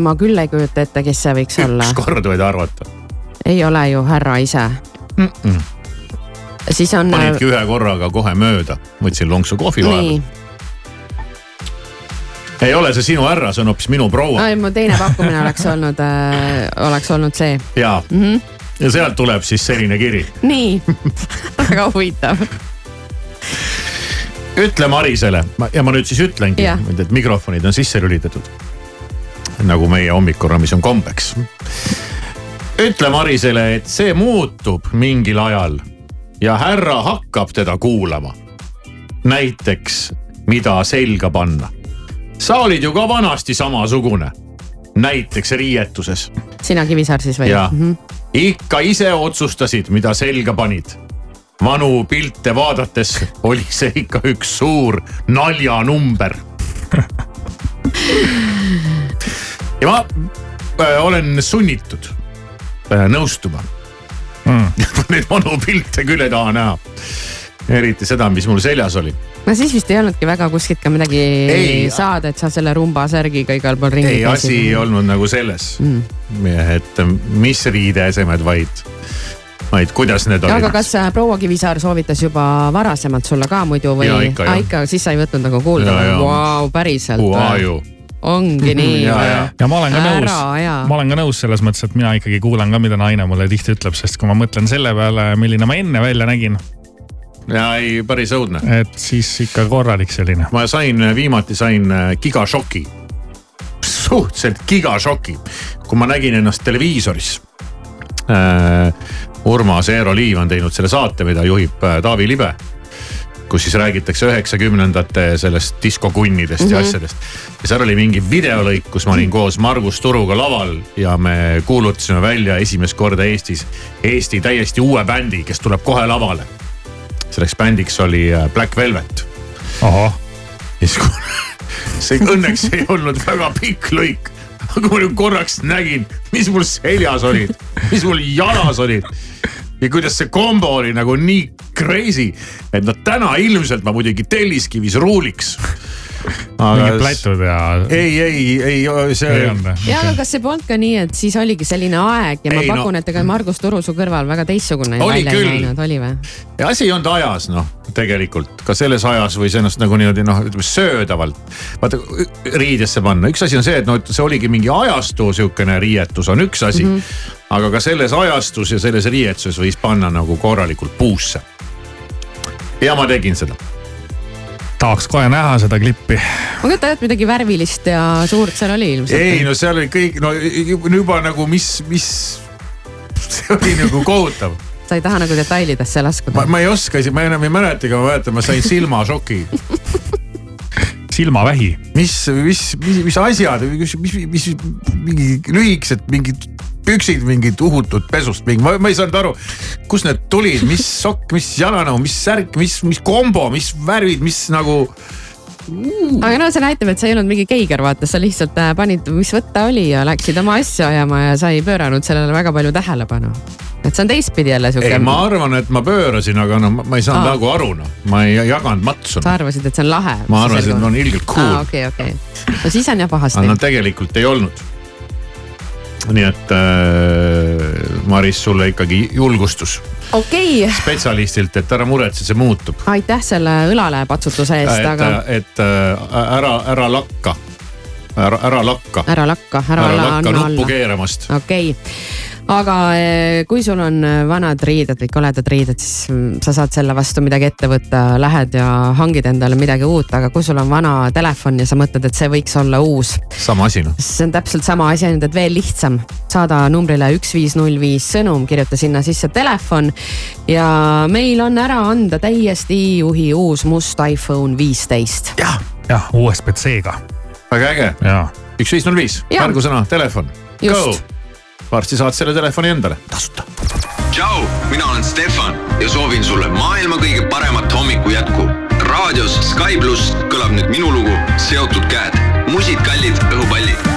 ma küll ei kujuta ette, kes see võiks olla.
ükskord võid arvata.
ei ole ju härra ise
mm. -mm.
siis on.
panidki ühe korraga kohe mööda, võtsin lonksu kohvi
nii,
ei ole see sinu härra, see on hoopis minu proua
mu teine pakkumine oleks olnud äh,, oleks olnud see
ja
mm, -hmm.
ja sealt tuleb siis selline kiri.
nii <laughs> väga huvitav.
ütle Marisele ja ma nüüd siis ütlengi et mikrofonid on sisse lülitatud. nagu meie hommikuraamis on kombeks. ütle Marisele, et see muutub mingil ajal ja härra hakkab teda kuulama. näiteks, mida selga panna. Sa olid ju ka vanasti samasugune, näiteks riietuses
sina Kivisaar siis või?
ja ikka ise otsustasid, mida selga panid. vanu pilte vaadates oli see ikka üks suur naljanumber. ja ma äh, olen sunnitud äh, nõustuma mm. <laughs> Neid vanu pilte küll ei taha näha. Eriti seda, mis mul seljas oli.
no siis vist ei olnudki väga kuskilt ka midagi
Ei.
saada, et sa selle rumba särgiga igal pool ringi
ei, asi ei olnud nagu selles
mm.,
et mis riideesemed, vaid, vaid kuidas need olid.
aga kas äh, proua Kivisaar soovitas juba varasemalt sulle ka muidu või?
Ikka, jah.
ikka, siis sa ei võtnud nagu kuulda vau, päriselt
you?
ongi <laughs> nii
Ja, ja.
ja ma olen ka nõus
Ära, jaa.,
ma olen ka nõus selles mõttes, et mina ikkagi kuulan ka, mida naine mulle tihti ütleb, sest kui ma mõtlen selle peale, milline ma enne välja nägin,
ja ei, päris õudne.
et siis ikka korralik selline.
ma sain, viimati sain äh, gigašoki. suhteliselt gigašoki, kui ma nägin ennast televiisoris äh,. Urmas Eero Liiv on teinud selle saate, mida juhib äh, Taavi Libe. kus siis räägitakse üheksakümnendate sellest diskokunnidest mm -hmm. ja
Mhm.
asjadest. ja seal oli mingi videolõik, kus ma olin koos Margus Turuga laval ja me kuulutasime välja esimest korda Eestis Eesti täiesti uue bändi, kes tuleb kohe lavale. Selleks bändiks oli äh, Black Velvet.
ahah.
ja siis, <laughs> see õnneks ei olnud väga pikk lõik. aga ma nüüd korraks nägin, mis mul seljas olid, mis mul jalas olid ja kuidas see kombo oli nagu nii crazy, et no täna ilmselt ma muidugi telliskivis ruuliks.
Mingid plätud ja.
ei, ei, ei see
ei
ja aga kas see polnud ka nii, et siis oligi selline aeg ja ma
Ei, no-
pakun, et ega Margus Turu su kõrval väga teistsugune
Oli
välja ei
küll.
näinud, oli või?
ja asi ei olnud ajas noh, tegelikult ka selles ajas võis ennast nagu niimoodi noh, ütleme söödavalt. vaata riidesse panna, üks asi on see, et no et see oligi mingi ajastu sihukene riietus on üks asi mm. -hmm. aga ka selles ajastus ja selles riietuses võis panna nagu korralikult puusse. ja ma tegin seda.
Tahaks kohe näha seda klippi.
ma kujutan ette, midagi värvilist ja suurt seal oli ilmselt.
ei no seal oli kõik no juba nagu mis, mis, see oli nagu kohutav.
sa ei taha nagu detailidesse laskuda
ma, ma ei oska ma enam ei mäletagi, ma mäletan, ma sain silmašoki. <laughs>
silmavähi.
mis, mis, mis, mis asjad, mis, mis, mis mingi lühikesed mingid püksid, mingid uhutud pesust, mingi, ma, ma ei saanud aru, kust need tulid, mis sokk, mis jalanõu, mis särk, mis, mis kombo, mis värvid, mis nagu.
aga no see näitab, et sa ei olnud mingi keiger, vaata, sa lihtsalt äh, panid, mis võtta oli ja läksid oma asja ajama ja sa ei pööranud sellele väga palju tähelepanu. et see on teistpidi jälle sihuke.
ei, ma arvan, et ma pöörasin, aga noh, ma ei saanud
Aa.
nagu aru noh, ma ei jaganud matsu.
sa arvasid, et see on lahe?
ma arvasin, et ma olen ilgelt cool
okei, okei. no siis on jah pahasti
aga no tegelikult ei olnud. Nii et äh, Maris, sulle ikkagi julgustus
okei okay.,
spetsialistilt, et ära muretse, see muutub.
aitäh selle õlale patsutuse eest, aga,
et äh, ära, ära lakka, ära, ära lakka,
ära lakka, ära,
ära lakka nuppu
alla.
keeramast.
okei okay., aga eh, kui sul on vanad riided või koledad riided, siis mm, sa saad selle vastu midagi ette võtta, lähed ja hangid endale midagi uut, aga kui sul on vana telefon ja sa mõtled, et see võiks olla uus,
sama asi noh.
see on täpselt sama asi, ainult et veel lihtsam. saada numbrile üks viis null viis sõnum, kirjuta sinna sisse telefon ja meil on ära anda täiesti juhi uus must iPhone viisteist.
jah, jah, USB-C-ga.
väga äge.
jaa.
üks viis null viis, märgusõna telefon.
Just.
Varsti saad selle telefoni endale, tasuta.
tšau, mina olen Stefan ja soovin sulle maailma kõige paremat hommiku jätku. raadios Sky pluss kõlab nüüd minu lugu Seotud käed, musikallid õhupallid.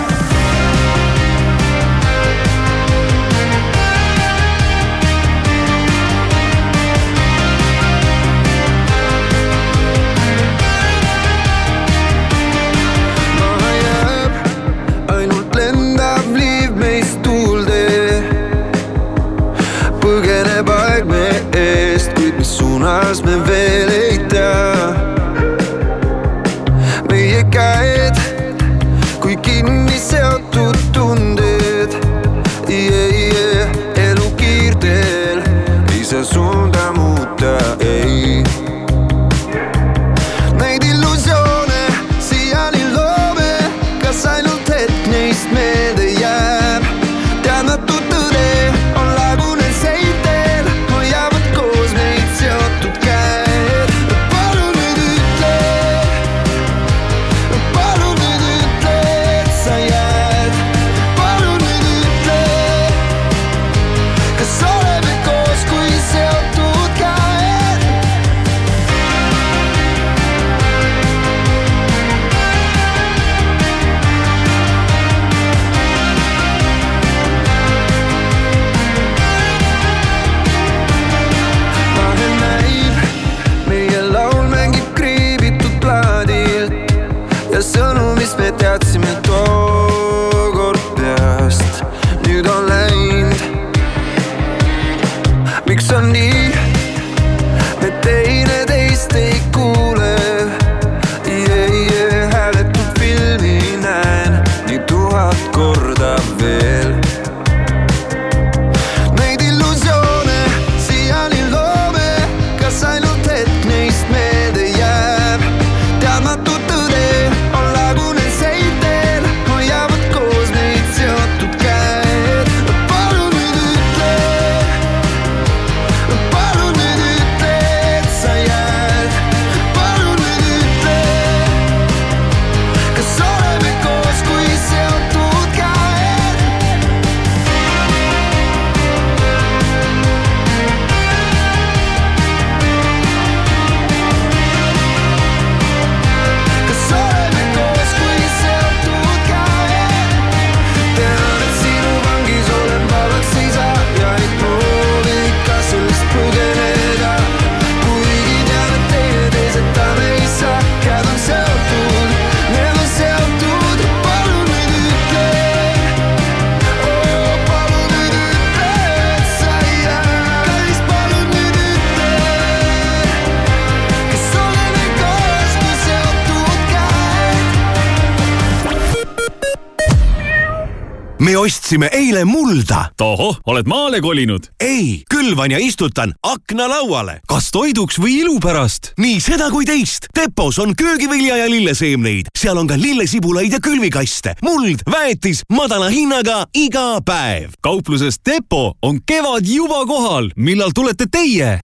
Me ostsime eile mulda.
tohoh, oled maale kolinud?
ei, külvan ja istutan aknalauale.
kas toiduks või ilu pärast?
nii seda kui teist. Depos on köögivilja ja lilleseemneid, seal on ka lillesibulaid ja külvikaste, muld, väetis madala hinnaga iga päev.
kaupluses Depo on kevad juba kohal, millal tulete teie?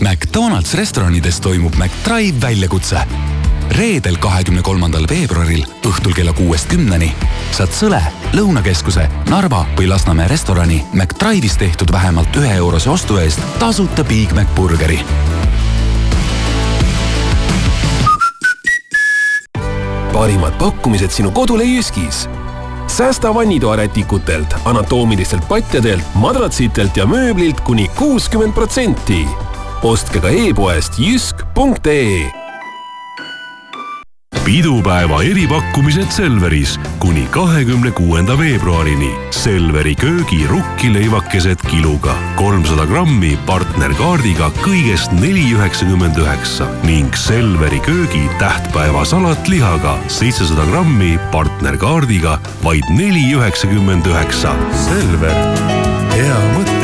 McDonalds restoranides toimub McDrive väljakutse. reedel, kahekümne kolmandal veebruaril õhtul kella kuuest kümneni saad Sõle, Lõunakeskuse, Narva või Lasnamäe restorani McDrive'is tehtud vähemalt ühe eurose ostu eest tasuta Big Mac burgeri
parimad pakkumised sinu kodule Jyskis. säästa vannitoarätikutelt, anatoomilistelt patjadelt, madratsitelt ja mööblilt kuni kuuskümmend protsenti. ostke ka e-poest jysk.ee
pidupäeva eripakkumised Selveris kuni kahekümne kuuenda veebruarini. Selveri köögi rukkileivakesed kiluga kolmsada grammi partnerkaardiga kõigest neli üheksakümmend üheksa ning Selveri köögi tähtpäevasalat lihaga seitsesada grammi partnerkaardiga vaid neli üheksakümmend üheksa.
Selver, hea mõte.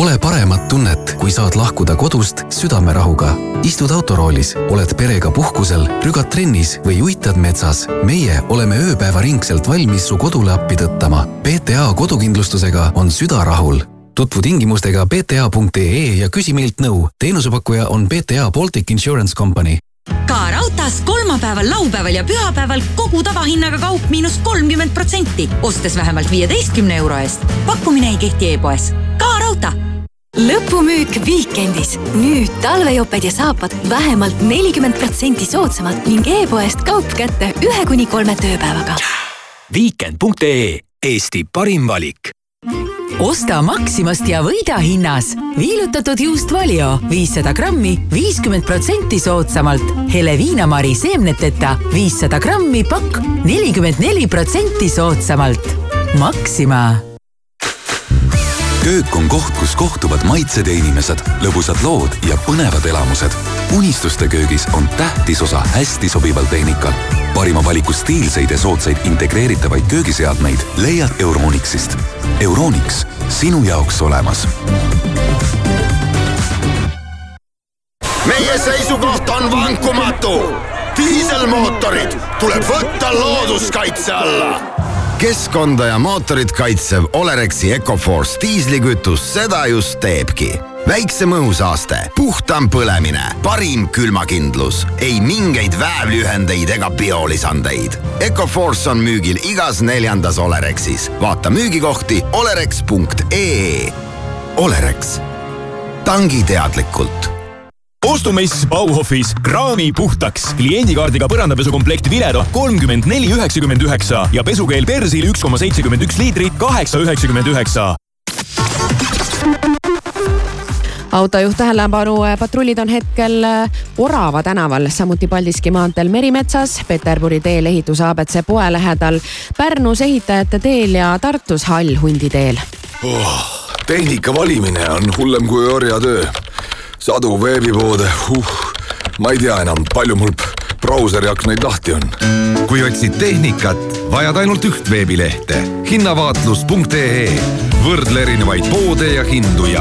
Pole paremat tunnet, kui saad lahkuda kodust südamerahuga. istud autoroolis, oled perega puhkusel, rügad trennis või uitad metsas. meie oleme ööpäevaringselt valmis su kodule appi tõttama. PTA kodukindlustusega on süda rahul. tutvu tingimustega pta.ee ja küsi meilt nõu. teenusepakkuja on PTA Baltic Insurance Company
ka raudtees kolmapäeval, laupäeval ja pühapäeval kogu tavahinnaga kaup miinus kolmkümmend protsenti, ostes vähemalt viieteistkümne euro eest. pakkumine ei kehti e-poes. ka raudtee
lõpumüük Weekendis. nüüd talvejoped ja saapad vähemalt nelikümmend protsenti soodsamalt ning e-poest kaup kätte ühe kuni kolme tööpäevaga.
Weekend.ee, Eesti parim valik
osta Maximast ja võida hinnas. viilutatud juust Valio viissada grammi, viiskümmend protsenti soodsamalt. hele viinamari seemneteta viissada grammi pakk, nelikümmend neli protsenti soodsamalt. Maxima
köök on koht, kus kohtuvad maitsed ja inimesed, lõbusad lood ja põnevad elamused. unistuste köögis on tähtis osa hästi sobival tehnikal. parima valiku stiilseid ja soodsaid integreeritavaid köögiseadmeid leiad Euronixist. Euronix, sinu jaoks olemas.
meie seisukoht on vankumatu. diiselmootorid tuleb võtta looduskaitse alla
keskkonda ja mootorit kaitsev Olerexi Ecoforce diislikütus seda just teebki. väiksem õhusaaste, puhtam põlemine, parim külmakindlus, ei mingeid väävlühendeid ega biolisandeid. Ecoforce on müügil igas neljandas Olerexis. vaata müügikohti olerex.ee. Olerex, tangi teadlikult
ostumess Bauhofis kraami puhtaks. kliendikaardiga põrandapesukomplekt Vilero kolmkümmend neli üheksakümmend üheksa ja pesukeel Persil üks koma seitsekümmend üks liitrit kaheksa üheksakümmend üheksa.
autojuht tähelepanu, patrullid on hetkel Orava tänaval, samuti Paldiski maanteel Merimetsas, Peterburi teel ehituse abc poe lähedal, Pärnus ehitajate teel ja Tartus Hall hundi teel
oh,. tehnika valimine on hullem kui orjatöö sadu veebipoode, huh, ma ei tea enam, palju mul brauseri aknaid lahti on.
kui otsid tehnikat, vajad ainult üht veebilehte hinnavaatlus.ee. võrdle erinevaid poode ja hindu ja